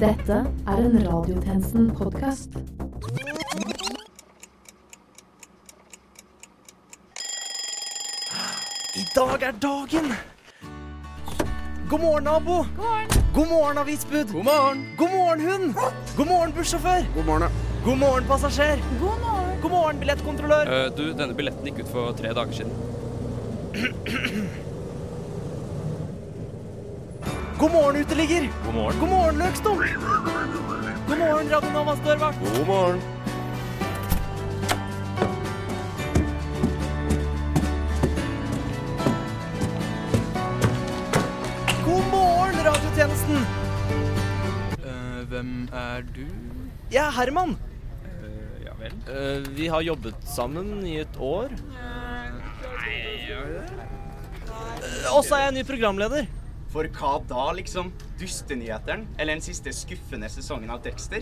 Dette er en Radiotjenesten-podkast. I dag er dagen! God morgen, nabo. God morgen, God morgen avisbud. God morgen. God morgen, hund. God morgen, bussjåfør. God morgen. God morgen, passasjer. God morgen. God morgen, billettkontrollør. Uh, du, denne billetten gikk ut for tre dager siden. God morgen, uteligger. God morgen. God morgen, løkstum. God morgen, Radio Navas dørvakt. God morgen. God morgen, radiotjenesten. Eh, hvem er du? Jeg er Herman. Eh, ja vel. Eh, vi har jobbet sammen i et år. Nei, gjør vi Og så er jeg ny programleder. For hva da, liksom? Dustenyheteren? Eller den siste skuffende sesongen av Dexter?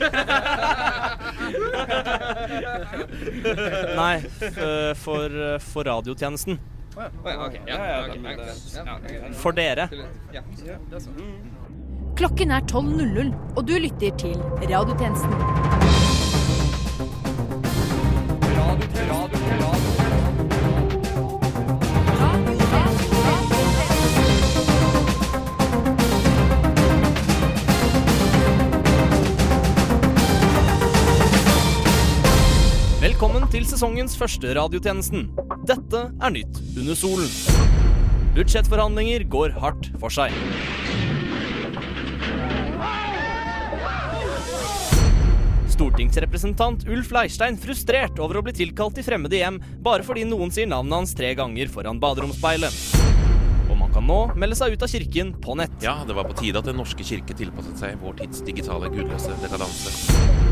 Nei, for, for radiotjenesten. For dere. Klokken er 12.00, og du lytter til Radiotjenesten. Velkommen sesongens første radiotjenesten. Dette er nytt under solen. Budsjettforhandlinger går hardt for seg. Stortingsrepresentant Ulf Leirstein frustrert over å bli tilkalt til fremmede hjem bare fordi noen sier navnet hans tre ganger foran baderomsspeilet. Kan nå melde seg ut av kirken på nett. Ja, det var på tide at Den norske kirke tilpasset seg vår tids digitale gudløse dekadanse.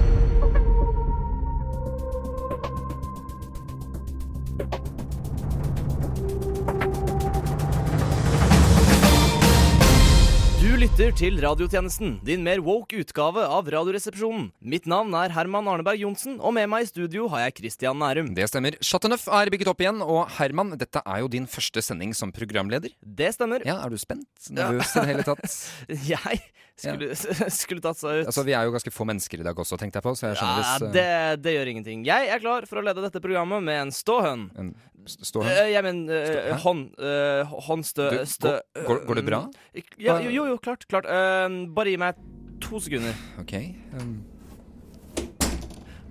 Lytter til radiotjenesten, din mer woke utgave av Radioresepsjonen. Mitt navn er Herman Arneberg Johnsen, og med meg i studio har jeg Christian Nærum. Det stemmer. Chateauneuf er bygget opp igjen, og Herman, dette er jo din første sending som programleder. Det stemmer. Ja, Er du spent? Nervøs i det hele tatt? Jeg skulle, skulle tatt seg ut. Altså, Vi er jo ganske få mennesker i dag også, tenkte jeg på, så jeg skjønner ja, hvis Ja, det, det gjør ingenting. Jeg er klar for å lede dette programmet med en ståhøn. en, s- Står Eh, jeg mener uh, hånd... eh, håndstø... Stø, går- går- går det bra? eh, Ja, jo, jo, jo, klart. klart. Uh, bare gi meg to sekunder. Ok. Um,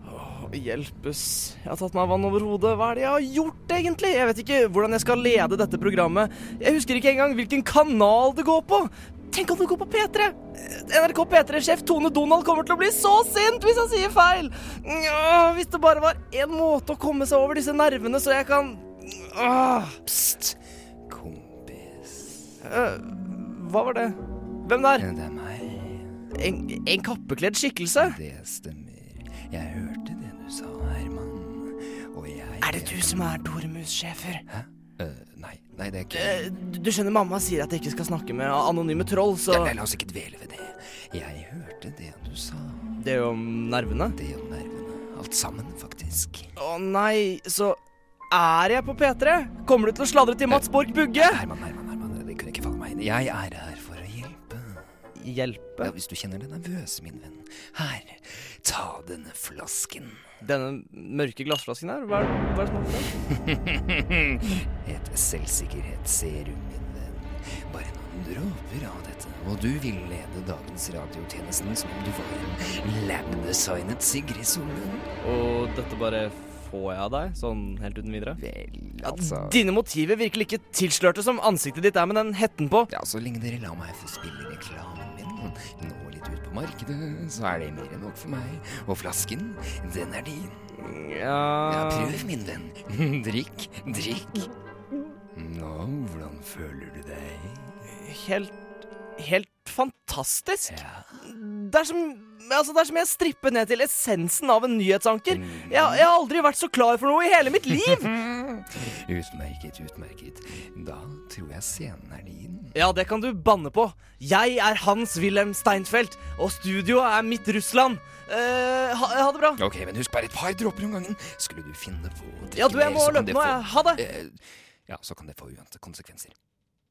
Oh, Hjelpes. Jeg har tatt meg vann over hodet. Hva er det jeg har gjort, egentlig? Jeg vet ikke hvordan jeg skal lede dette programmet. Jeg husker ikke engang hvilken kanal det går på. Tenk om det går på P3! NRK P3-sjef Tone Donald kommer til å bli så sint hvis han sier feil! Ja, hvis det bare var én måte å komme seg over disse nervene, så jeg kan Åh, pst, kompis. uh, Hva var det? Hvem der? Det er meg. En, en kappekledd skikkelse? Det stemmer. Jeg hørte det du sa, Herman. Og jeg Er det du som er Doremus-sjefer? Hæ? Uh, nei, nei, det er ikke uh, Du skjønner, mamma sier at jeg ikke skal snakke med anonyme troll, så Ja, La oss ikke dvele ved det. Jeg hørte det du sa. Det om nervene. Det om nervene. Alt sammen, faktisk. Å nei, så er jeg på P3? Kommer du til å sladre til Mats Borch Bugge? Herman, Herman, Herman, det kunne ikke falle meg inn. Jeg er her. Hjelpe? Ja, hvis du kjenner deg nervøs, min venn. Her, ta denne flasken. Denne mørke glassflasken her, hva er, det som er oppi Et selvsikkerhetsserum, min venn. Bare noen dråper av dette, og du vil lede dagens radiotjenesten som om du var en lab-designet Sigrid Solund. Og dette bare får jeg av deg, sånn helt uten videre? Vel, Ja, altså Dine motiver virker like tilslørte som ansiktet ditt er med den hetten på. Ja, så lenge dere lar meg få spille reklamen min, nå litt ut på markedet, så er det mer enn nok for meg. Og flasken, den er din. Ja, Ja prøv, min venn. Drikk, drikk. Nå, hvordan føler du deg? Helt Helt fantastisk. Ja. Det er som Altså, det er som jeg stripper ned til essensen av en nyhetsanker. Mm. Jeg, jeg har aldri vært så klar for noe i hele mitt liv! Utmerket, utmerket. Da tror jeg scenen er din. Ja, det kan du banne på. Jeg er Hans-Wilhelm Steinfeld, og studioet er mitt Russland. Eh, ha, ha det bra. Ok, men husk bare et par dråper om gangen. Skulle du finne på å drikke Ja, du, jeg mer, må løpe det nå. få-. Ha det. Eh, ja, så kan det få uante konsekvenser.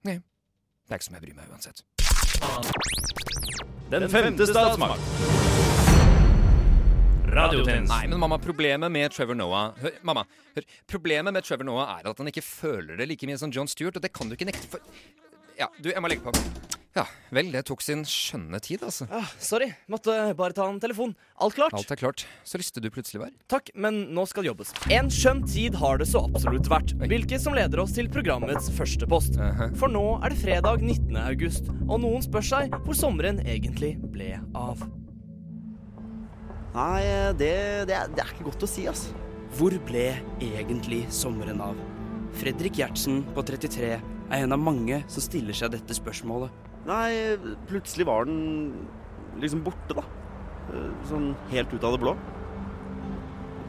Nei, det er ikke som jeg bryr meg uansett. Den femte statsmakt. Radiotjenesten. Nei, men mamma, problemet med Trevor Noah Hør, mamma, hør. Problemet med Trevor Noah er at han ikke føler det like mye som John Stewart, og det kan du ikke nekte for Ja, du, jeg må legge på. Ja, vel, det tok sin skjønne tid, altså. Ah, sorry, måtte bare ta en telefon. Alt klart? Alt er klart. Så lystig du plutselig var. Takk, men nå skal det jobbes. En skjønn tid har det så absolutt vært, hvilket som leder oss til programmets første post. For nå er det fredag 19. august, og noen spør seg hvor sommeren egentlig ble av. Nei, det, det, er, det er ikke godt å si, altså. Hvor ble egentlig sommeren av? Fredrik Gjertsen på 33 er en av mange som stiller seg dette spørsmålet. Nei, plutselig var den liksom borte, da. Eh, Sånn helt ut av det blå.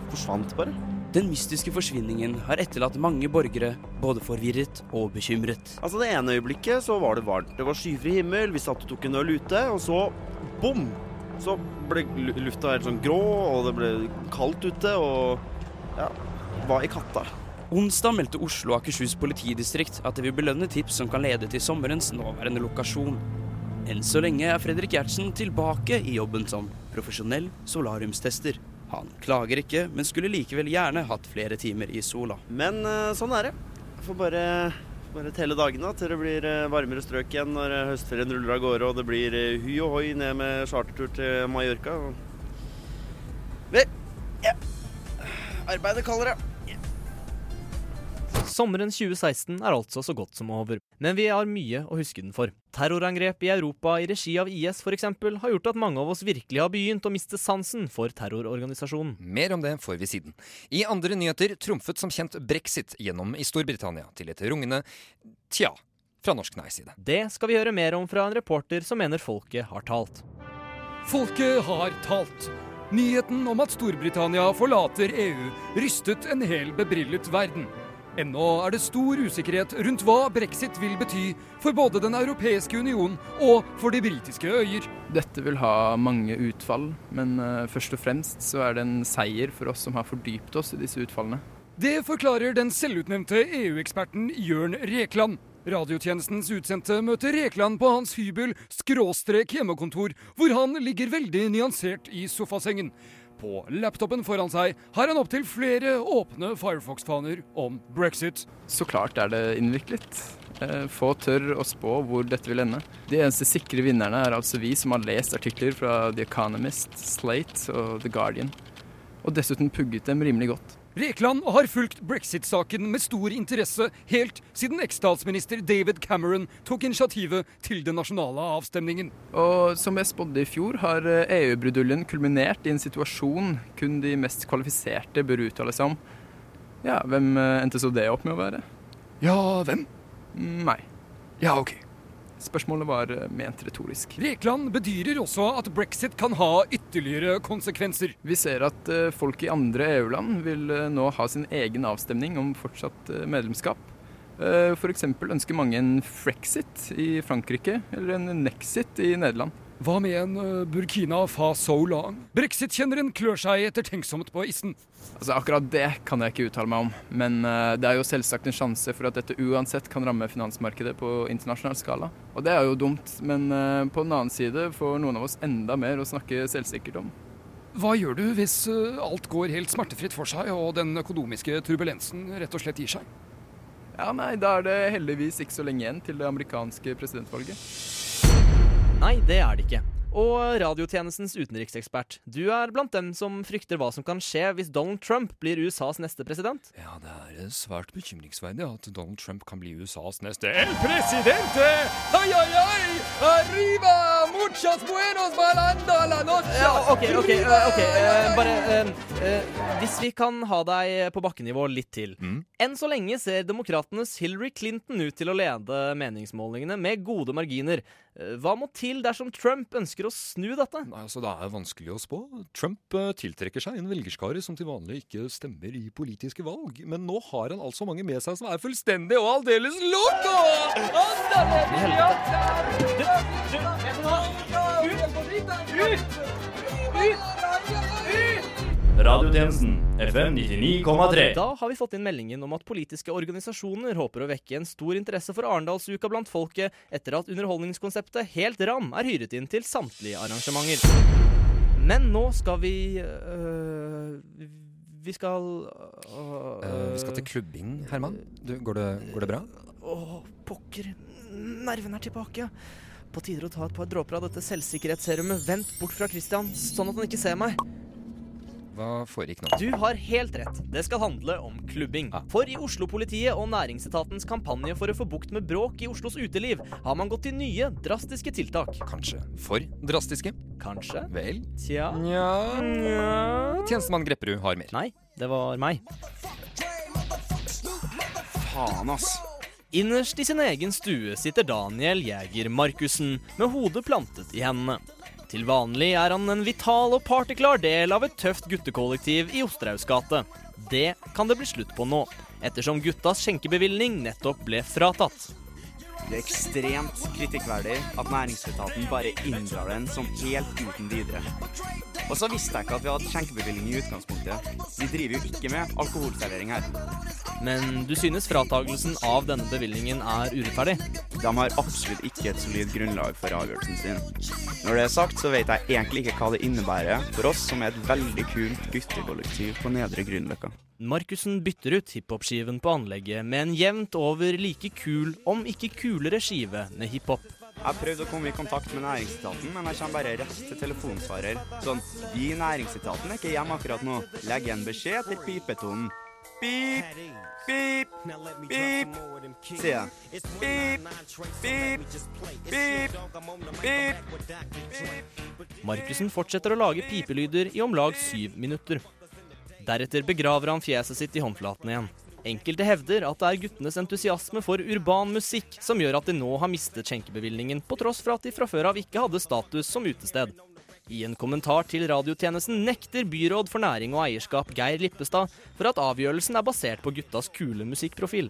Forsvant bare. Den mystiske forsvinningen har etterlatt mange borgere både forvirret og bekymret. Altså Det ene øyeblikket så var det varmt. Det var skyfri himmel, vi satt og tok en øl ute, og så bom! Så ble lufta helt sånn grå, og det ble kaldt ute, og ja, hva i katta? Onsdag meldte Oslo og Akershus politidistrikt at de vil belønne tips som kan lede til sommerens nåværende lokasjon. Enn så lenge er Fredrik Gjertsen tilbake i jobben som profesjonell solariumstester. Han klager ikke, men skulle likevel gjerne hatt flere timer i sola. Men eh, sånn er det. Jeg får bare, bare telle dagene da, til det blir eh, varmere strøk igjen når eh, høstferien ruller av gårde, og det blir hu og hoi ned med chartertur til Mallorca. Vel, ja. Arbeidet kaller det. Sommeren 2016 er altså så godt som over, men vi har mye å huske den for. Terrorangrep i Europa i regi av IS for eksempel, har gjort at mange av oss virkelig har begynt å miste sansen for terrororganisasjonen. Mer om det får vi siden. I andre nyheter trumfet som kjent brexit gjennom i Storbritannia til et rungende tja fra norsk nei-side. Det skal vi høre mer om fra en reporter som mener folket har talt. Folket har talt. Nyheten om at Storbritannia forlater EU, rystet en hel bebrillet verden. Ennå er det stor usikkerhet rundt hva brexit vil bety for både Den europeiske union og for de britiske øyer. Dette vil ha mange utfall, men eh, først og fremst så er det en seier for oss som har fordypt oss i disse utfallene. Det forklarer den selvutnevnte EU-eksperten Jørn Rekland. Radiotjenestens utsendte møter Rekland på hans hybel skråstrek hjemmekontor, hvor han ligger veldig nyansert i sofasengen. På laptopen foran seg har han opptil flere åpne Firefox-faner om brexit. Så klart er det innviklet. Eh, Få tør å spå hvor dette vil ende. De eneste sikre vinnerne er altså vi som har lest artikler fra The Economist, Slate og The Guardian. Og dessuten pugget dem rimelig godt. Rekland har fulgt brexit-saken med stor interesse helt siden eks-statsminister David Cameron tok initiativet til den nasjonale avstemningen. Og som jeg spådde i fjor, har EU-bruduljen kulminert i en situasjon kun de mest kvalifiserte bør uttale seg om. Ja, hvem endte så det opp med å være? Ja, hvem? Meg. Ja, ok. Spørsmålet var eh, ment retorisk. Rekland bedyrer også at brexit kan ha ytterligere konsekvenser. Vi ser at eh, folk i andre EU-land vil eh, nå ha sin egen avstemning om fortsatt medlemskap. F.eks. ønsker mange en frexit i Frankrike, eller en nexit i Nederland. Hva med en eh, Burkina Faso-lang? Brexit-kjenneren klør seg ettertenksomt på issen. Altså Akkurat det kan jeg ikke uttale meg om, men eh, det er jo selvsagt en sjanse for at dette uansett kan ramme finansmarkedet på internasjonal skala. Og det er jo dumt, men eh, på den annen side får noen av oss enda mer å snakke selvsikkert om. Hva gjør du hvis alt går helt smertefritt for seg, og den økonomiske turbulensen rett og slett gir seg? Ja, nei, da er det heldigvis ikke så lenge igjen til det amerikanske presidentvalget. Nei, det er det ikke. Og radiotjenestens utenriksekspert, du er blant dem som frykter hva som kan skje hvis Donald Trump blir USAs neste president? Ja, det er svært bekymringsverdig at Donald Trump kan bli USAs neste El presidente! Hei, hei, hei! Arriba! Muchos buenos balanda la noche! Ja, ok, ok, eh, ok, eh, bare eh, eh, Hvis vi kan ha deg på bakkenivå litt til. Enn så lenge ser demokratenes Hillary Clinton ut til å lede meningsmålingene med gode marginer. Eh, Hva må til dersom Trump ønsker å snu dette? Nei, altså Det er vanskelig å spå. Trump eh, tiltrekker seg en velgerskare som til vanlig ikke stemmer i politiske valg. Men nå har han altså mange med seg som er fullstendig og aldeles loco! Radiotjenesten FM 99,3. Da har vi fått inn meldingen om at politiske organisasjoner håper å vekke en stor interesse for Arendalsuka blant folket etter at underholdningskonseptet Helt Ram er hyret inn til samtlige arrangementer. Men nå skal vi øh, Vi skal øh, Eh, vi skal til klubbing, Herman. Du, går, det, går det bra? Å, pokker. Nerven er tilbake. På tide å ta et par dråper av dette selvsikkerhetsserumet. Vent bort fra Christian, sånn at han ikke ser meg. Hva foregikk nå? Du har helt rett. Det skal handle om klubbing. For i Oslo-politiet og Næringsetatens kampanje for å få bukt med bråk i Oslos uteliv, har man gått til nye, drastiske tiltak. Kanskje for drastiske? Kanskje? Vel? Tja Nja Tjenestemann Grepperud har mer. Nei, det var meg. Faen, ass. Innerst i sin egen stue sitter Daniel Jæger Markussen med hodet plantet i hendene. Til vanlig er han en vital og partyklar del av et tøft guttekollektiv i Osterhaugs gate. Det kan det bli slutt på nå, ettersom guttas skjenkebevilgning nettopp ble fratatt. Det er ekstremt kritikkverdig at næringsetaten bare inndrar den som helt uten videre. Og så visste jeg ikke at vi hadde skjenkebevilling i utgangspunktet. Vi driver jo ikke med alkoholservering her. Men du synes fratagelsen av denne bevilgningen er urettferdig? De har absolutt ikke et solid grunnlag for avgjørelsen sin. Når det er sagt, så vet jeg egentlig ikke hva det innebærer for oss som er et veldig kult guttekollektiv på Nedre Grünerløkka. Markussen bytter ut hiphop-skiven på anlegget med en jevnt over like kul, om ikke kulere skive med hiphop. Jeg har prøvd å komme i kontakt med næringsetaten, men jeg kommer bare rett til telefonsvarer. Sånn, vi i næringsetaten er ikke hjemme akkurat nå. Legg igjen beskjed etter pipetonen. Pip, beep, beep, sier Beep, beep, beep, beep, beep. Markussen fortsetter å lage pipelyder i om lag syv minutter. Deretter begraver han fjeset sitt i håndflaten igjen. Enkelte hevder at det er guttenes entusiasme for urban musikk som gjør at de nå har mistet skjenkebevilgningen, på tross for at de fra før av ikke hadde status som utested. I en kommentar til radiotjenesten nekter byråd for næring og eierskap Geir Lippestad for at avgjørelsen er basert på guttas kule musikkprofil.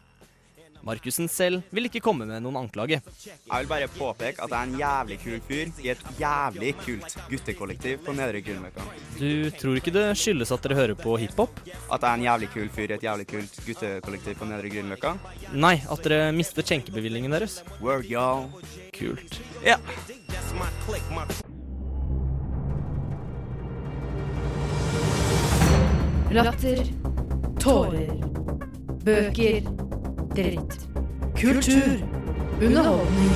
Markussen selv vil ikke komme med noen anklage. Jeg vil bare påpeke at jeg er en jævlig kul fyr i et jævlig kult guttekollektiv på Nedre Grünerløkka. Du tror ikke det skyldes at dere hører på hiphop? At jeg er en jævlig kul fyr i et jævlig kult guttekollektiv på Nedre Grünerløkka? Nei, at dere mister skjenkebevilgningen deres. Word, y'all. Kult. Ja. Latter. Tårer. Bøker. Dritt. Kultur. Underholdning.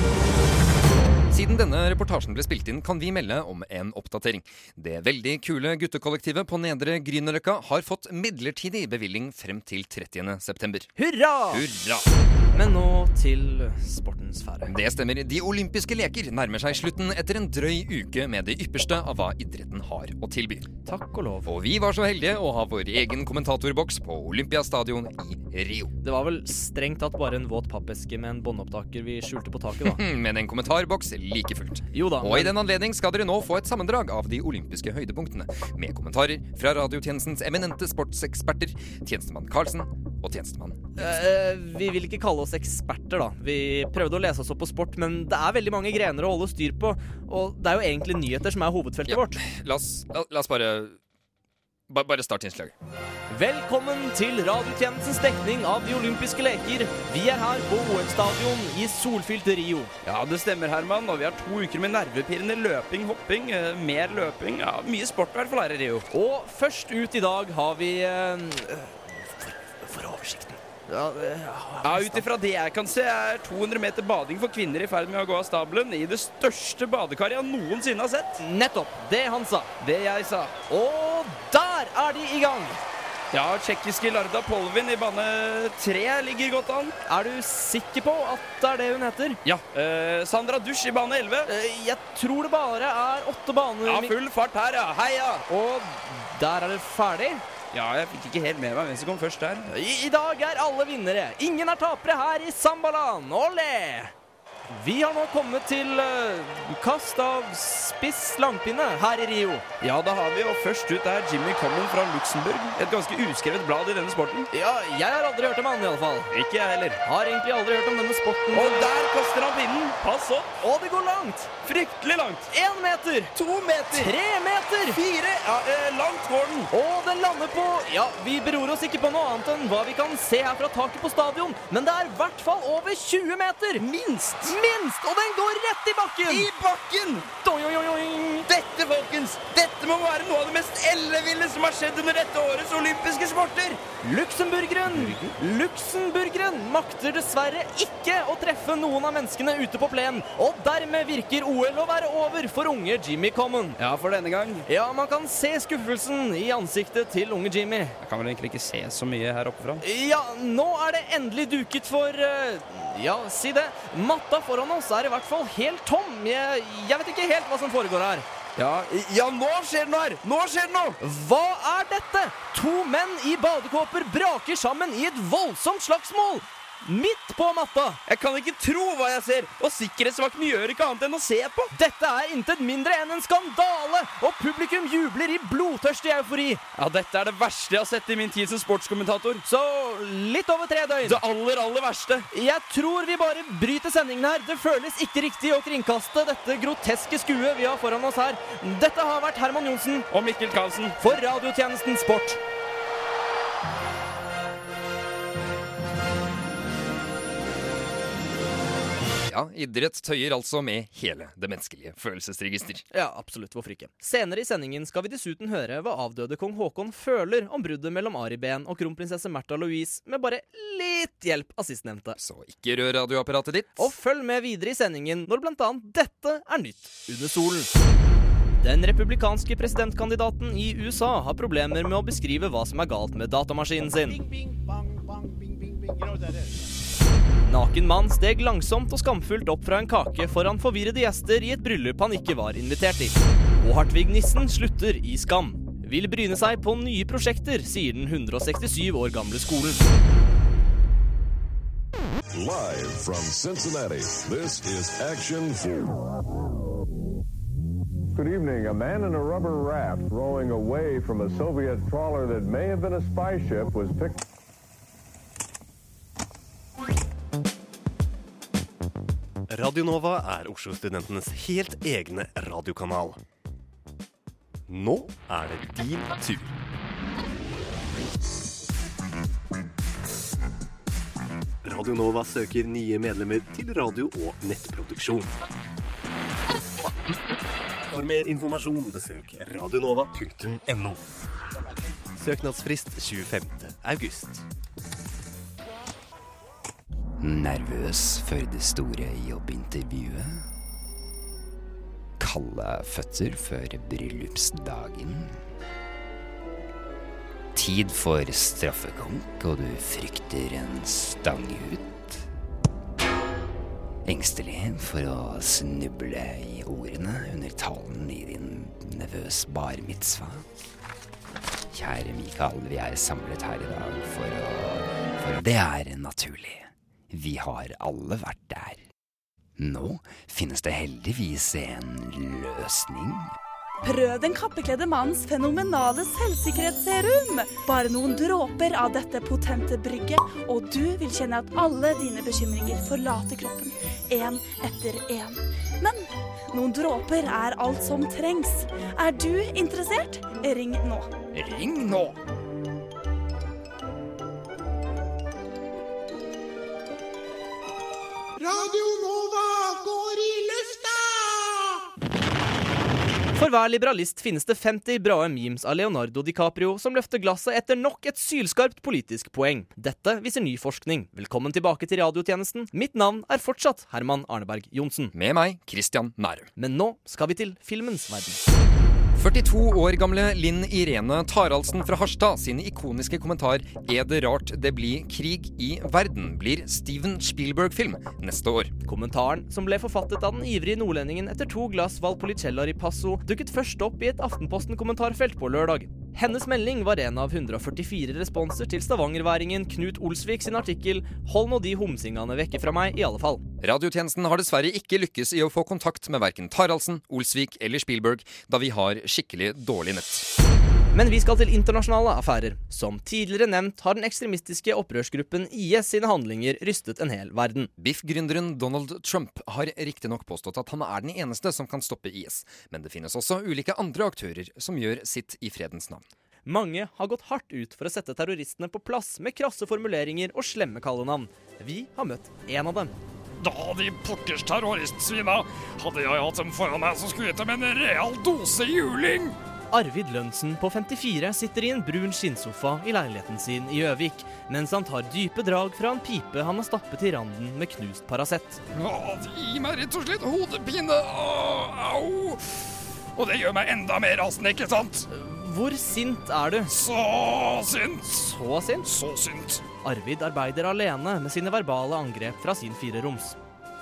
Siden denne reportasjen ble spilt inn, kan vi melde om en oppdatering. Det veldig kule guttekollektivet på Nedre Grünerløkka har fått midlertidig bevilling frem til 30. september. Hurra! Hurra! Men nå til sportens sfære. Det stemmer. De olympiske leker nærmer seg slutten etter en drøy uke med det ypperste av hva idretten har å tilby. Takk og lov. Og vi var så heldige å ha vår egen kommentatorboks på Olympiastadion i Rio. Det var vel strengt tatt bare en våt pappeske med en båndopptaker vi skjulte på taket, da. Men en kommentarboks like fullt. Jo da, Og i den anledning skal dere nå få et sammendrag av de olympiske høydepunktene, med kommentarer fra radiotjenestens eminente sportseksperter, tjenestemann Karlsen og tjenestemann Uh, vi vil ikke kalle oss eksperter, da. Vi prøvde å lese oss opp på sport, men det er veldig mange grener å holde styr på. Og det er jo egentlig nyheter som er hovedfeltet vårt. La oss, la, la oss bare ba, Bare start innslaget. Velkommen til radiotjenestens dekning av de olympiske leker. Vi er her på OL-stadion i solfylte Rio. Ja, det stemmer, Herman. Og vi har to uker med nervepirrende løping, hopping, eh, mer løping. Ja, Mye sport i hvert fall her i Rio. Og først ut i dag har vi eh, for, oversikten. Ja, Ja, Ut ifra det jeg kan se, er 200 meter bading for kvinner i ferd med å gå av stabelen i det største badekaret jeg noensinne har sett. Nettopp. Det han sa. Det jeg sa. Og der er de i gang! Ja, tsjekkiske Larda Polvin i bane tre ligger godt an. Er du sikker på at det er det hun heter? Ja. eh, Sandra Dusch i bane 11. Eh, jeg tror det bare er åtte baner. Ja, full fart her, ja. Heia! Og der er det ferdig. Ja, jeg fikk ikke helt med meg hvem som kom først der. I, I dag er alle vinnere. Ingen er tapere her i Sambaland. Olé! Vi har nå kommet til eh, kast av spiss langpinne her i Rio. Ja, da har vi, og først ut er Jimmy Common fra Luxembourg. Et ganske uskrevet blad i denne sporten. Ja, jeg har aldri hørt om han i alle fall. Ikke jeg heller. Har egentlig aldri hørt om denne sporten. Og der kaster han pinnen. Pass opp. Og det går langt. Fryktelig langt. Én meter. To meter. Tre meter. Fire. Ja, eh, langt går den. Og den lander på Ja, vi beror oss ikke på noe annet enn hva vi kan se her fra taket på stadion, men det er i hvert fall over 20 meter! Minst. Minst! Og den går rett i bakken! I bakken! Doi, oi, oi. Dette, folkens, dette må være noe av det mest elleville som har skjedd under dette årets olympiske sporter! Luxemburgeren Luxemburgeren makter dessverre ikke å treffe noen av menneskene ute på plenen, og dermed virker OL å være over for unge Jimmy Common. Ja, for denne gang. Ja, man kan se skuffelsen i ansiktet til unge Jimmy. Jeg kan vel egentlig ikke se så mye her oppe fra. Ja, nå er det endelig duket for eh, Ja, si det. Matta foran oss er i hvert fall helt tom. Jeg, jeg vet ikke helt hva som foregår her. Ja, ja, nå skjer det noe her! Nå skjer det noe! Hva er dette? To menn i badekåper braker sammen i et voldsomt slagsmål. Midt på matta. Jeg kan ikke tro hva jeg ser, og sikkerhetsvakten gjør ikke annet enn å se på. Dette er intet mindre enn en skandale, og publikum jubler i blodtørstig eufori. Ja, dette er det verste jeg har sett i min tid som sportskommentator. Så litt over tre døgn. Det aller, aller verste. Jeg tror vi bare bryter sendingen her. Det føles ikke riktig å kringkaste dette groteske skuet vi har foran oss her. Dette har vært Herman Johnsen Og Mikkel Karlsen. for radiotjenesten Sport. Ja, idrett tøyer altså med hele det menneskelige følelsesregister. Ja, absolutt. Hvorfor ikke? Senere i sendingen skal vi dessuten høre hva avdøde kong Haakon føler om bruddet mellom Ari Behn og kronprinsesse Märtha Louise, med bare litt hjelp av sistnevnte. Så ikke rør radioapparatet ditt. Og følg med videre i sendingen når blant annet dette er nytt under solen. Den republikanske presidentkandidaten i USA har problemer med å beskrive hva som er galt med datamaskinen sin. Naken mann steg langsomt og skamfullt opp fra en kake foran forvirrede gjester i et bryllup han ikke var invitert i. Og Hartvig Nissen slutter i skam. Vil bryne seg på nye prosjekter, sier den 167 år gamle skolen. Live from Cincinnati, this is Action 4. Good evening. A man in a rubber raft rowing away from a Soviet trawler that may have been a spy ship was picked. Radio Nova er Oslo-studentenes helt egne radiokanal. Nå er det din tur. Radio Nova søker nye medlemmer til radio- og nettproduksjon. For mer informasjon besøk radionova.no. Søknadsfrist 25. august. Nervøs før det store jobbintervjuet. Kalde føtter før bryllupsdagen. Tid for straffekonk, og du frykter en stanghut. Engstelig for å snuble i ordene under talen i din nevøs bar mitzvah. Kjære Mikael, vi er samlet her i dag for å For det er naturlig. Vi har alle vært der. Nå finnes det heldigvis en løsning. Prøv den kappekledde mannens fenomenale selvsikkerhetsserum. Bare noen dråper av dette potente brygget, og du vil kjenne at alle dine bekymringer forlater kroppen. Én etter én. Men noen dråper er alt som trengs. Er du interessert? Ring nå. Ring nå! Radio Nova går i lufta! For hver liberalist finnes det 50 bra memes av Leonardo DiCaprio som løfter glasset etter nok et sylskarpt politisk poeng. Dette viser ny forskning. Velkommen tilbake til radiotjenesten. Mitt navn er fortsatt Herman Arneberg Johnsen. Med meg, Christian Nærum. Men nå skal vi til filmens verden. 42 år gamle Linn Irene Taraldsen fra Harstad sin ikoniske kommentar 'Er det rart det blir krig i verden?' blir Steven Spielberg-film neste år. Kommentaren, som ble forfattet av den ivrige nordlendingen etter to glass Valpolicella Ripasso, dukket først opp i et Aftenposten-kommentarfelt på lørdag. Hennes melding var en av 144 responser til stavangerværingen Knut Olsvik sin artikkel 'Hold nå de homsingene vekke fra meg', i alle fall. Radiotjenesten har dessverre ikke lykkes i å få kontakt med verken Taraldsen, Olsvik eller Spielberg, da vi har skikkelig dårlig nett. Men vi skal til internasjonale affærer. Som tidligere nevnt har den ekstremistiske opprørsgruppen IS sine handlinger rystet en hel verden. Biff-gründeren Donald Trump har riktignok påstått at han er den eneste som kan stoppe IS, men det finnes også ulike andre aktører som gjør sitt i fredens navn. Mange har gått hardt ut for å sette terroristene på plass med krasse formuleringer og slemme kallenavn. Vi har møtt en av dem. Da, de pukkers terroristsvina. Hadde jeg hatt dem foran meg, så skulle jeg gitt dem en real dose juling. Arvid Lønnsen på 54 sitter i en brun skinnsofa i leiligheten sin i Gjøvik, mens han tar dype drag fra en pipe han har stappet i randen med knust Paracet. Gir meg rett og slett hodepine. Au. Og det gjør meg enda mer rasende, ikke sant? Hvor sint er du? Så sint. Så sint? Så sint. Arvid arbeider alene med sine verbale angrep fra sin fireroms.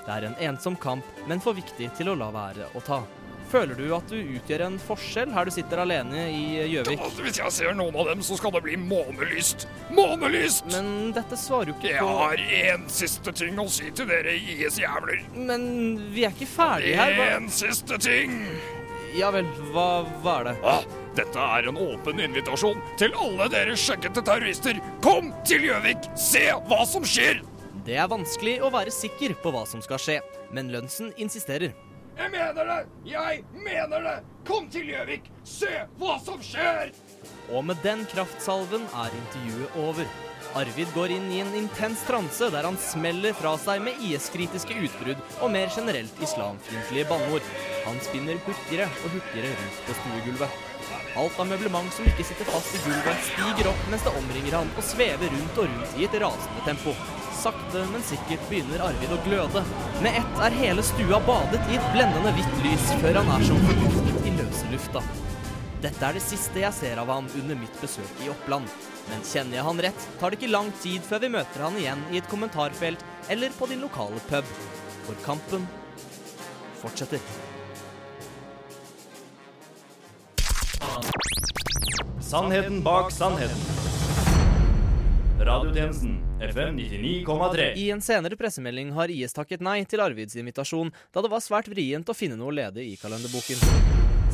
Det er en ensom kamp, men for viktig til å la være å ta. Føler du at du utgjør en forskjell her du sitter alene i Gjøvik? Hvis jeg ser noen av dem, så skal det bli månelyst. Månelyst! Men dette svarer jo ikke Jeg på har én siste ting å si til dere IS-jævler. Men vi er ikke ferdige her. En siste ting. Ja vel, hva, hva er det? Ah, dette er en åpen invitasjon til alle dere skjeggete terrorister. Kom til Gjøvik, se hva som skjer! Det er vanskelig å være sikker på hva som skal skje, men Lønsen insisterer. Jeg mener det! Jeg mener det! Kom til Gjøvik, se hva som skjer! Og med den kraftsalven er intervjuet over. Arvid går inn i en intens transe der han smeller fra seg med IS-kritiske utbrudd og mer generelt islamfiendtlige banneord. Han spinner hurtigere og hurtigere rundt på stuegulvet. Alt av møblement som ikke sitter fast i gulvet, stiger opp mens det omringer han og svever rundt og rundt i et rasende tempo. Sakte, men sikkert begynner Arvid å gløde. Med ett er hele stua badet i et blendende hvitt lys før han er som forgiftet i løse lufta. Dette er det siste jeg ser av ham under mitt besøk i Oppland. Men kjenner jeg han rett, tar det ikke lang tid før vi møter han igjen i et kommentarfelt eller på din lokale pub. For kampen fortsetter. Sannheten bak sannheten. Radiotjenesten FM 99,3. I en senere pressemelding har IS takket nei til Arvids invitasjon, da det var svært vrient å finne noe ledig i kalenderboken.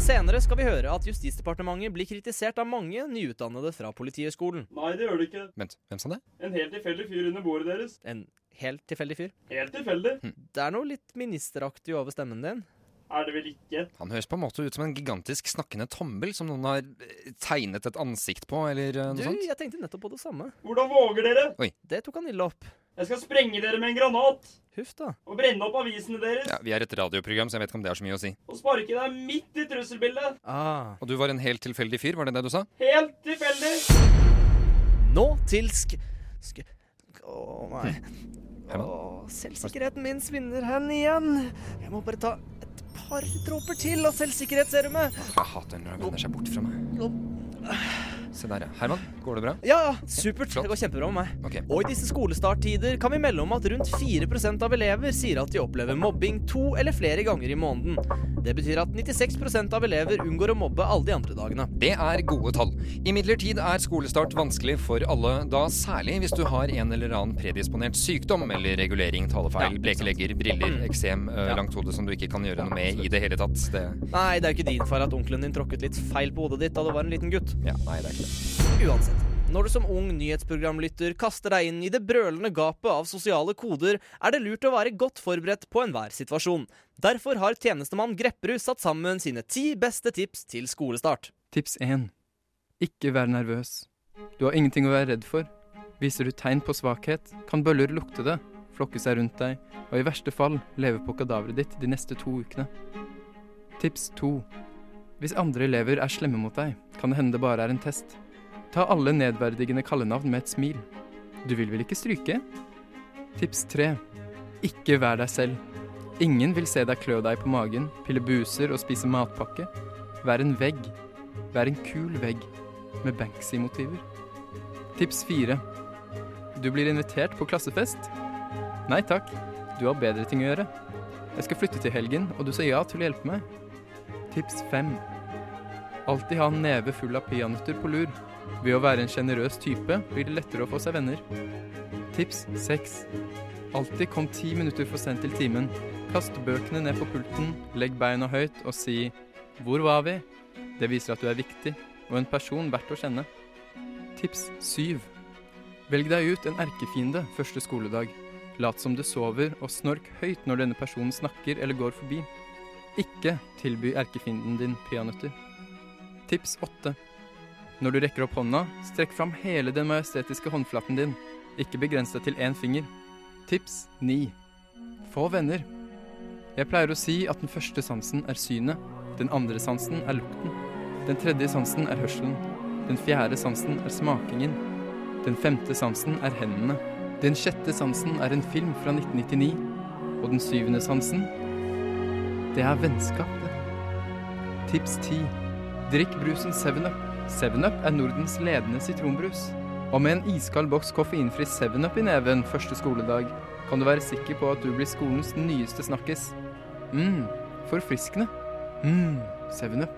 Senere skal vi høre at Justisdepartementet blir kritisert av mange nyutdannede fra Politihøgskolen. Nei, det gjør det ikke. Vent, hvem sa det? En helt tilfeldig fyr under bordet deres. En helt tilfeldig fyr? Helt tilfeldig. Det er noe litt ministeraktig over stemmen din. Er det vel ikke? Han høres på en måte ut som en gigantisk snakkende tommel som noen har eh, tegnet et ansikt på, eller noe Du, sånt. Du, jeg tenkte nettopp på det samme. Hvordan våger dere? Oi. Det tok han ille opp. Jeg skal sprenge dere med en granat. Huff da. Og brenne opp avisene deres. Ja, vi er et radioprogram, så jeg vet ikke om det har så mye å si. Og sparke deg midt i trusselbildet. Ah. Og du var en helt tilfeldig fyr, var det det du sa? Helt tilfeldig. Nå til sk... sk Å nei. Herman? Å, selvsikkerheten min svinner hen igjen. Jeg må bare ta par dråper til av selvsikkerhetsserumet. Jeg hater når han vender seg bort fra meg. Se der, ja. Herman, går det bra? Ja, supert. supert. Det går kjempebra med meg. Okay. Og i disse skolestarttider kan vi melde om at rundt 4% av elever sier at de opplever mobbing to eller flere ganger i måneden. Det betyr at 96% av elever unngår å mobbe alle de andre dagene. Det er gode tall. Imidlertid er skolestart vanskelig for alle, da særlig hvis du har en eller annen predisponert sykdom eller regulering, talefeil, blekelegger, briller, eksem, ø, langt hode som du ikke kan gjøre noe med i det hele tatt. Det Nei, det er jo ikke din feil at onkelen din tråkket litt feil på hodet ditt da du var en liten gutt. Ja, nei, det er ikke det. Uansett. Når du som ung nyhetsprogramlytter kaster deg inn i det brølende gapet av sosiale koder, er det lurt å være godt forberedt på enhver situasjon. Derfor har tjenestemann Grepperud satt sammen sine ti beste tips til skolestart. Tips 1. Ikke vær nervøs. Du har ingenting å være redd for. Viser du tegn på svakhet, kan bøller lukte det, flokke seg rundt deg, og i verste fall leve på kadaveret ditt de neste to ukene. Tips 2. Hvis andre elever er slemme mot deg, kan det hende det bare er en test. Ta alle nedverdigende kallenavn med et smil. Du vil vel ikke stryke? Tips 3. Ikke vær deg selv. Ingen vil se deg klø deg på magen, pille buser og spise matpakke. Vær en vegg. Vær en kul vegg med Banksy-motiver. Tips 4. Du blir invitert på klassefest? Nei takk, du har bedre ting å gjøre. Jeg skal flytte til helgen, og du sa ja til å hjelpe meg. Tips 5. Alltid ha en neve full av peanøtter på lur. Ved å være en sjenerøs type blir det lettere å få seg venner. Tips 6. Alltid kom ti minutter for sent til timen. Kast bøkene ned på pulten, legg beina høyt og si 'Hvor var vi?' Det viser at du er viktig, og en person verdt å kjenne. Tips 7. Velg deg ut en erkefiende første skoledag. Lat som du sover, og snork høyt når denne personen snakker eller går forbi. Ikke tilby erkefienden din peanøtter. Tips 8. Når du rekker opp hånda, strekk fram hele den majestetiske håndflaten din. Ikke begrens deg til én finger. Tips 9. Få venner. Jeg pleier å si at den første sansen er synet, den andre sansen er lukten. Den tredje sansen er hørselen. Den fjerde sansen er smakingen. Den femte sansen er hendene. Den sjette sansen er en film fra 1999. Og den syvende sansen Det er vennskap, det. Tips 10. Drikk brusen 7up. 7up er Nordens ledende sitronbrus. Og med en iskald boks koffeinfri 7up i neven første skoledag, kan du være sikker på at du blir skolens nyeste snakkis. mm, forfriskende. mm, 7up.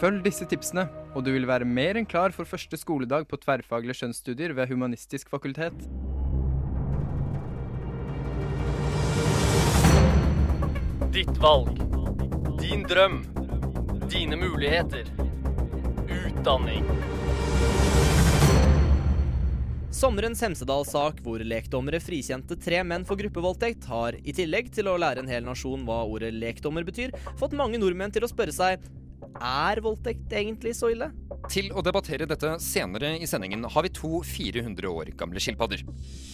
Følg disse tipsene, og du vil være mer enn klar for første skoledag på tverrfaglige skjønnsstudier ved Humanistisk fakultet. Ditt valg. Din drøm. Dine muligheter. Utdanning. Sommerens Hemsedal-sak hvor lekdommere frikjente tre menn for gruppevoldtekt, har i tillegg til å lære en hel nasjon hva ordet lekdommer betyr, fått mange nordmenn til å spørre seg er voldtekt egentlig så ille? Til å debattere dette senere i sendingen har vi to 400 år gamle skilpadder.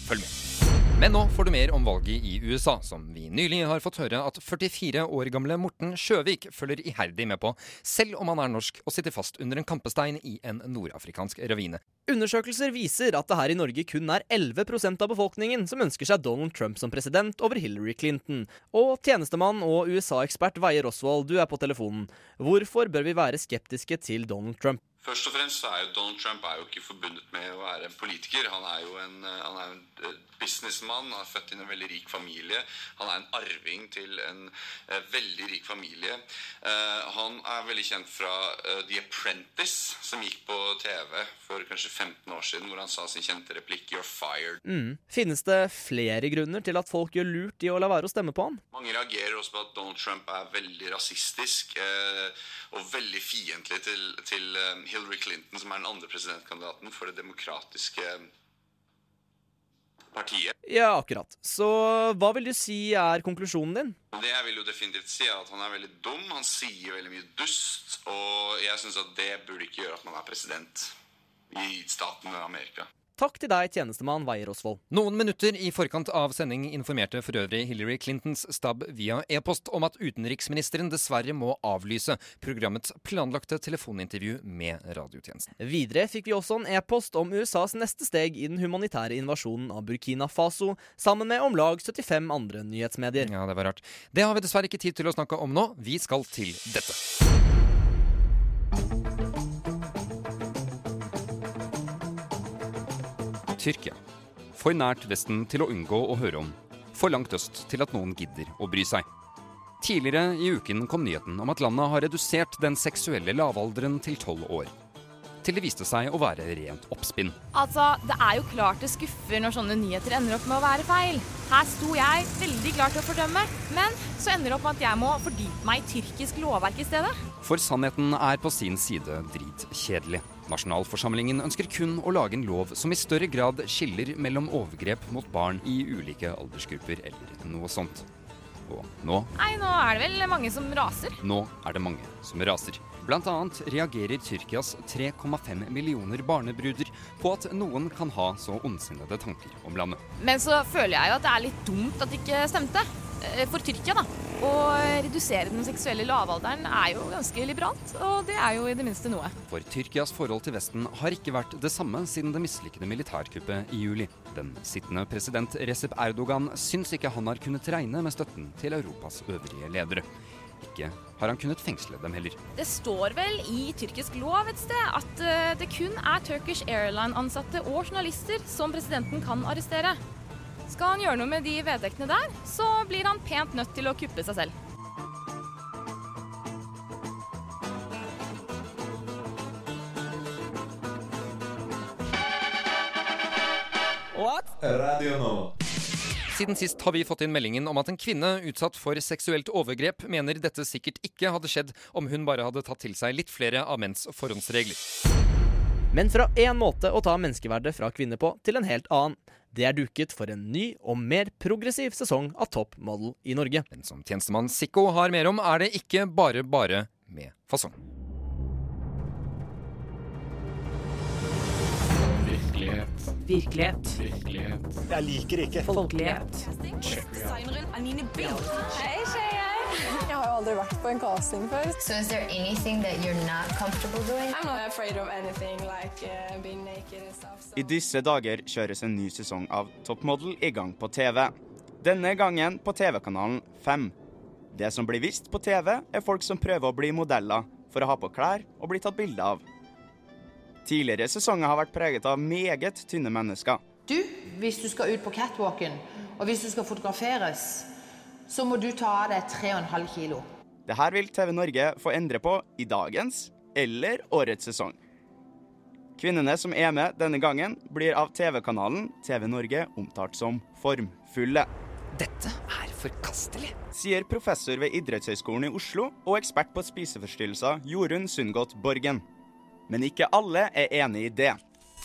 Følg med. Men nå får du mer om valget i USA, som vi nylig har fått høre at 44 år gamle Morten Sjøvik følger iherdig med på, selv om han er norsk og sitter fast under en kampestein i en nordafrikansk ravine. Undersøkelser viser at det her i Norge kun er 11% av befolkningen som ønsker seg Donald Trump som president over Hillary Clinton. Og tjenestemann og USA-ekspert Veie Rosvold, du er på telefonen. Hvorfor bør vi være skeptiske til Donald Trump? Først og fremst så er jo Donald Trump er jo ikke forbundet med å være en politiker. Han er jo en, eh, han er en eh, businessmann. Han er født i en veldig rik familie. Han er en arving til en eh, veldig rik familie. Eh, han er veldig kjent fra eh, The Apprentice, som gikk på TV for kanskje 15 år siden, hvor han sa sin kjente replikk 'You're fired'. Mm. Finnes det flere grunner til at folk gjør lurt i å la være å stemme på han? Mange reagerer også på at Donald Trump er veldig rasistisk eh, og veldig fiendtlig til, til eh, Hillary Clinton, som er den andre presidentkandidaten for det demokratiske partiet. Ja, akkurat. Så hva vil du si er konklusjonen din? Det jeg vil jo definitivt si er at Han er veldig dum, han sier veldig mye dust, og jeg syns at det burde ikke gjøre at man er president i staten Amerika. Takk til deg, tjenestemann Veier Osvold. Noen minutter i forkant av sending informerte for øvrig Hillary Clintons stab via e-post om at utenriksministeren dessverre må avlyse programmets planlagte telefonintervju med radiotjenesten. Videre fikk vi også en e-post om USAs neste steg i den humanitære invasjonen av Burkina Faso, sammen med om lag 75 andre nyhetsmedier. Ja, det var rart. Det har vi dessverre ikke tid til å snakke om nå. Vi skal til dette. Tyrkia. For nært Vesten til å unngå å høre om. For langt øst til at noen gidder å bry seg. Tidligere i uken kom nyheten om at landet har redusert den seksuelle lavalderen til tolv år. Til det viste seg å være rent oppspinn. Altså, Det er jo klart det skuffer når sånne nyheter ender opp med å være feil. Her sto jeg veldig klar til å fordømme, men så ender det opp med at jeg må fordype meg i tyrkisk lovverk i stedet. For sannheten er på sin side dritkjedelig. Nasjonalforsamlingen ønsker kun å lage en lov som i større grad skiller mellom overgrep mot barn i ulike aldersgrupper eller noe sånt. Og nå Nei, nå er det vel mange som raser. Nå er det mange som raser. Blant annet reagerer Tyrkias 3,5 millioner barnebruder på at noen kan ha så ondsinnede tanker om landet. Men så føler jeg jo at det er litt dumt at det ikke stemte. Eh, For Tyrkia, da. Å redusere den seksuelle lavalderen er jo ganske liberalt, og det er jo i det minste noe. For Tyrkias forhold til Vesten har ikke vært det samme siden det mislykkede militærkuppet i juli. Den sittende president Recep Erdogan syns ikke han har kunnet regne med støtten til Europas øvrige ledere. Ikke har han kunnet fengsle dem heller. Det står vel i tyrkisk lov et sted at eh, det kun er Turkish Airline-ansatte og journalister som presidenten kan arrestere. Skal han gjøre noe med de vedtektene der, så blir han pent nødt til å kuppe seg selv. Radio nå. Siden sist har vi fått inn meldingen om at en kvinne utsatt for seksuelt overgrep mener dette sikkert ikke hadde skjedd om hun bare hadde tatt til seg litt flere av menns forhåndsregler. Men fra én måte å ta menneskeverdet fra kvinner på til en helt annen. Det er duket for en ny og mer progressiv sesong av Top Model i Norge. Men som tjenestemann Sikko har mer om, er det ikke bare bare med fasong. Virkelighet. Virkelighet. Virkelighet. Jeg liker ikke. Folkelighet. Hei, skeier. Jeg har jo aldri vært på en casting før. So is there anything that you're not comfortable doing? I'm not afraid of anything like uh, being naked and stuff. So. I disse dager kjøres en ny sesong av Toppmodell i gang på TV. Denne gangen på TV-kanalen 5. Det som blir vist på TV, er folk som prøver å bli modeller for å ha på klær og bli tatt bilde av. Tidligere sesonger har vært preget av meget tynne mennesker. Du, hvis du skal ut på catwalken, og hvis du skal fotograferes, så må du ta av deg 3,5 kilo. Det her vil TV Norge få endre på i dagens eller årets sesong. Kvinnene som er med denne gangen, blir av TV-kanalen TV Norge omtalt som formfulle. Dette er forkastelig. Sier professor ved Idrettshøgskolen i Oslo og ekspert på spiseforstyrrelser Jorunn Sundgodt Borgen. Men ikke alle er enig i det.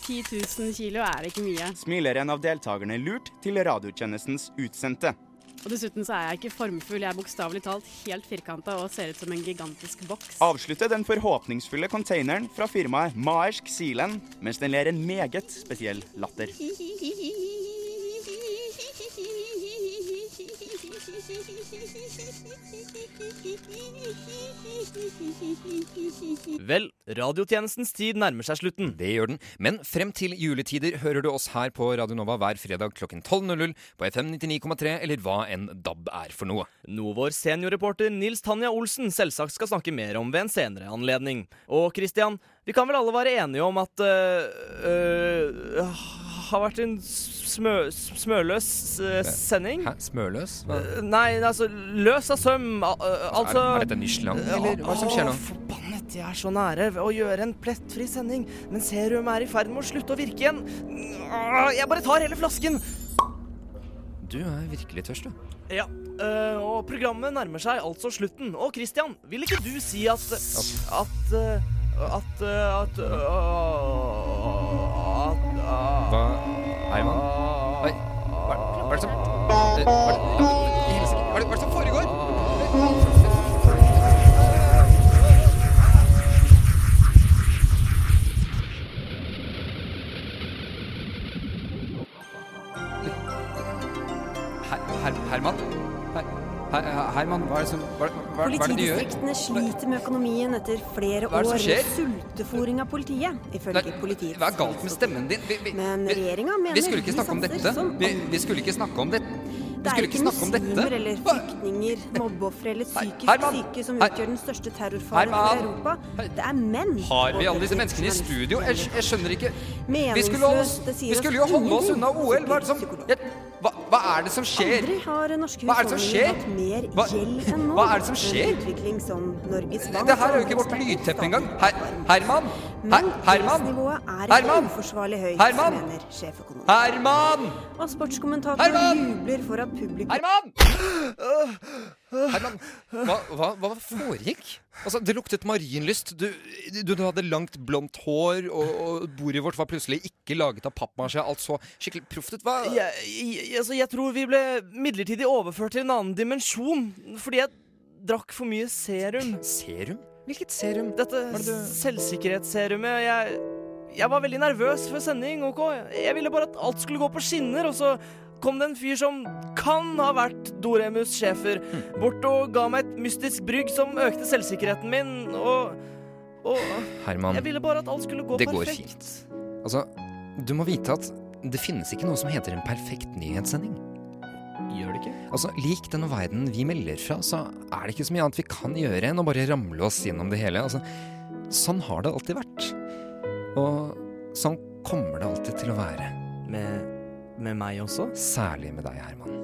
10 000 kilo er ikke mye. Smiler en av deltakerne lurt til radiotjenestens utsendte. Og dessuten så er jeg ikke formfull. Jeg er bokstavelig talt helt firkanta og ser ut som en gigantisk boks. Avslutte den forhåpningsfulle containeren fra firmaet Maersk Sealand mens den ler en meget spesiell latter. Vel, radiotjenestens tid nærmer seg slutten. Det gjør den. Men frem til juletider hører du oss her på Radio Nova hver fredag klokken 12.00 på FM 99,3 eller hva enn DAB er for noe. Noe vår seniorreporter Nils Tanja Olsen selvsagt skal snakke mer om ved en senere anledning. Og Christian, vi kan vel alle være enige om at øh, øh, har vært en smø, smøløs øh, sending? Hæ? Smørløs? Hva? Øh, Nei, altså løs av søm. al- Altså er, er dette Michelin, eller hva som skjer nå? Å, Forbannet, jeg er så nære ved å gjøre en plettfri sending, men serum er i ferd med å slutte å virke igjen. Jeg bare tar hele flasken. Du er virkelig tørst, du. Ja, øh, og programmet nærmer seg altså slutten. Og Christian, vil ikke du si at At At At øh, At Hva Herman? Oi, hva, hva er det som Hva er det, som foregår? Her, Herman? Her, her, Herman, hva er det som Hva, hva, hva er det du gjør? Politidistriktene sliter med økonomien etter flere er år med sultefòring av politiet, ifølge politiet. Hva er galt med stemmen din? Vi, vi, Men regjeringa mener Vi skulle ikke snakke om dette. Vi, vi skulle ikke snakke om dette. Det er skulle ikke muslimer eller flyktninger, mobbeofre eller psykisk Herman! syke som utgjør den største terrorfaren for Europa. Det er menn. Har vi alle disse menneskene i studio? Jeg, jeg skjønner ikke. Vi skulle, vi skulle jo holde oss unna OL. Hva er det som hva, hva er det som skjer? Aldri har norske er husholdninger hatt mer gjeld enn nå. hva er det som skjer? Det her er jo ikke vårt lydteppe engang. Her, Herman! Men Herman! prisnivået er ikke Herman! uforsvarlig høyt, Herman! mener sjeføkonom. Herman! Og sportskommentatoren jubler for at publikum Herman! Herman, hva, hva, hva foregikk? Altså, Det luktet marinlyst. Du, du, du hadde langt, blondt hår, og, og bordet vårt var plutselig ikke laget av pappmasje. Alt så skikkelig proft ut. Hva Jeg, jeg, altså, jeg tror vi ble midlertidig overført til en annen dimensjon fordi jeg drakk for mye serum. Serum? Hvilket serum? Dette selvsikkerhetsserumet. Jeg, jeg var veldig nervøs før sending, OK? Jeg ville bare at alt skulle gå på skinner, og så kom det en fyr som kan ha vært Doremus Schæfer, bort og ga meg et mystisk brygg som økte selvsikkerheten min, og, og Herman, Jeg ville bare at alt skulle gå det går fint. Altså, du må vite at det finnes ikke noe som heter en perfekt nyhetssending. Gjør det ikke? Altså, Lik den verden vi melder fra, så er det ikke så mye annet vi kan gjøre enn å bare ramle oss gjennom det hele. Altså, sånn har det alltid vært. Og sånn kommer det alltid til å være. Med, med meg også? Særlig med deg, Herman.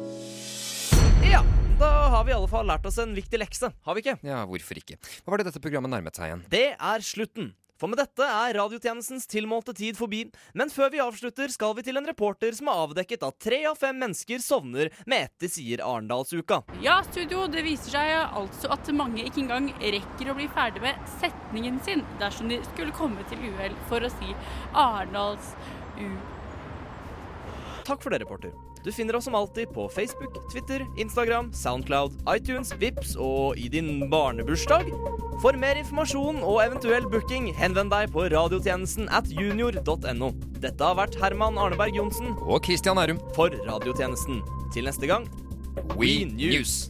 Ja, da har vi i alle fall lært oss en viktig lekse, har vi ikke? Ja, hvorfor ikke? Hva var det dette programmet nærmet seg igjen? Det er slutten. For med dette er radiotjenestens tilmålte tid forbi. Men før vi avslutter, skal vi til en reporter som har avdekket at tre av fem mennesker sovner med ett de sier Arendalsuka. Ja, studio, det viser seg altså at mange ikke engang rekker å bli ferdig med setningen sin dersom de skulle komme til uhell for å si Arendals Takk for det, reporter. Du finner oss som alltid på Facebook, Twitter, Instagram, Soundcloud, iTunes, Vips og i din barnebursdag. For mer informasjon og eventuell booking, henvend deg på radiotjenesten at junior.no. Dette har vært Herman Arneberg Johnsen Og Christian Ærum for radiotjenesten. Til neste gang, We News.